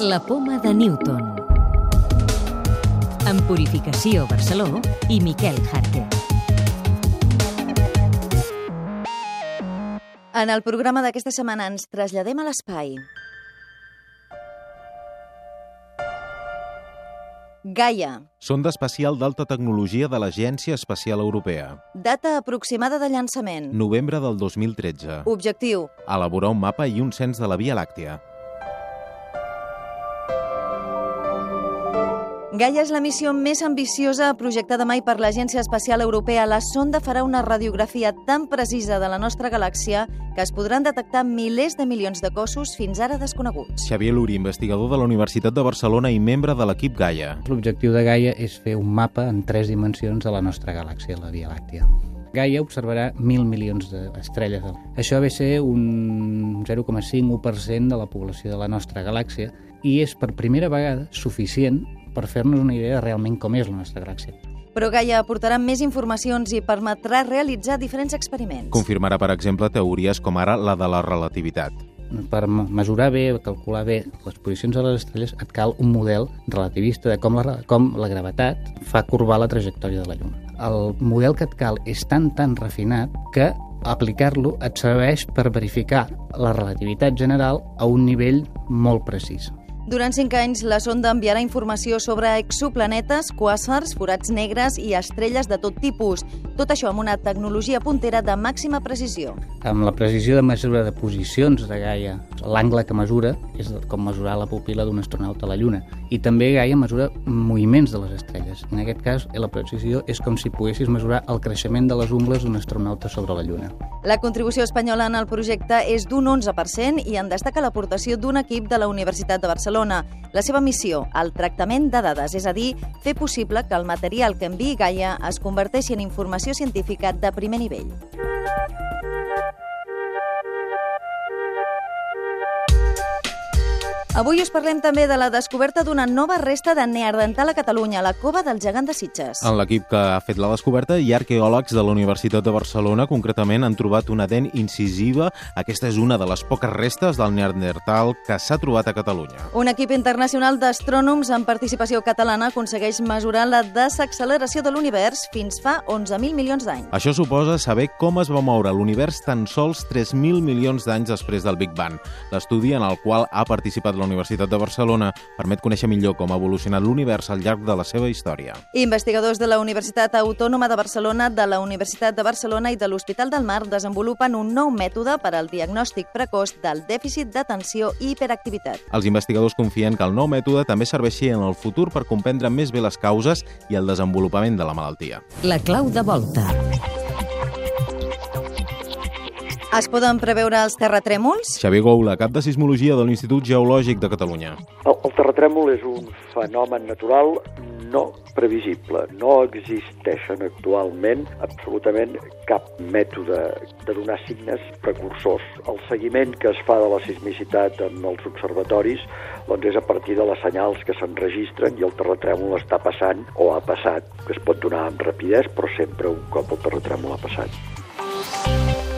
La poma de Newton. En Purificació Barceló i Miquel Jarque. En el programa d'aquesta setmana ens traslladem a l'espai. Gaia, Sonda espacial d'alta tecnologia de l'Agència Espacial Europea. data aproximada de llançament. Novembre del 2013. Objectiu, Elaborar un mapa i un cens de la Via Làctia. Gaia és la missió més ambiciosa projectada mai per l'Agència Espacial Europea. La sonda farà una radiografia tan precisa de la nostra galàxia que es podran detectar milers de milions de cossos fins ara desconeguts. Xavier Luri, investigador de la Universitat de Barcelona i membre de l'equip Gaia. L'objectiu de Gaia és fer un mapa en tres dimensions de la nostra galàxia, la Via Làctia. Gaia observarà mil milions d'estrelles. Això ve a ser un 0,5-1% de la població de la nostra galàxia i és per primera vegada suficient per fer-nos una idea de realment com és la nostra galàxia. Però Gaia aportarà més informacions i permetrà realitzar diferents experiments. Confirmarà, per exemple, teories com ara la de la relativitat. Per me- mesurar bé, calcular bé les posicions de les estrelles, et cal un model relativista de com la, com la gravetat fa curvar la trajectòria de la Lluna. El model que et cal és tan, tan refinat que aplicar-lo et serveix per verificar la relativitat general a un nivell molt precís. Durant cinc anys, la sonda enviarà informació sobre exoplanetes, quàsars, forats negres i estrelles de tot tipus. Tot això amb una tecnologia puntera de màxima precisió. Amb la precisió de mesura de posicions de Gaia, l'angle que mesura és com mesurar la pupila d'un astronauta a la Lluna. I també Gaia mesura moviments de les estrelles. En aquest cas, la precisió és com si poguessis mesurar el creixement de les ungles d'un astronauta sobre la Lluna. La contribució espanyola en el projecte és d'un 11% i en destaca l'aportació d'un equip de la Universitat de Barcelona. La seva missió, el tractament de dades, és a dir, fer possible que el material que enviï Gaia es converteixi en informació científica de primer nivell. Avui us parlem també de la descoberta d'una nova resta de neandertal a Catalunya, a la cova del gegant de Sitges. En l'equip que ha fet la descoberta hi ha arqueòlegs de la Universitat de Barcelona. Concretament han trobat una dent incisiva. Aquesta és una de les poques restes del Neandertal que s'ha trobat a Catalunya. Un equip internacional d'astrònoms amb participació catalana aconsegueix mesurar la desacceleració de l'univers fins fa 11.000 milions d'anys. Això suposa saber com es va moure l'univers tan sols 3.000 milions d'anys després del Big Bang. L'estudi en el qual ha participat la Universitat de Barcelona permet conèixer millor com ha evolucionat l'univers al llarg de la seva història. Investigadors de la Universitat Autònoma de Barcelona, de la Universitat de Barcelona i de l'Hospital del Mar desenvolupen un nou mètode per al diagnòstic precoç del dèficit d'atenció i hiperactivitat. Els investigadors confien que el nou mètode també serveixi en el futur per comprendre més bé les causes i el desenvolupament de la malaltia. La clau de volta. Es poden preveure els terratrèmols? Xavier Goula, cap de sismologia de l'Institut Geològic de Catalunya. El, el terratrèmol és un fenomen natural no previsible. No existeixen actualment absolutament cap mètode de donar signes precursors. El seguiment que es fa de la sismicitat en els observatoris doncs és a partir de les senyals que s'enregistren i el terratrèmol està passant o ha passat, que es pot donar amb rapidesa, però sempre un cop el terratrèmol ha passat.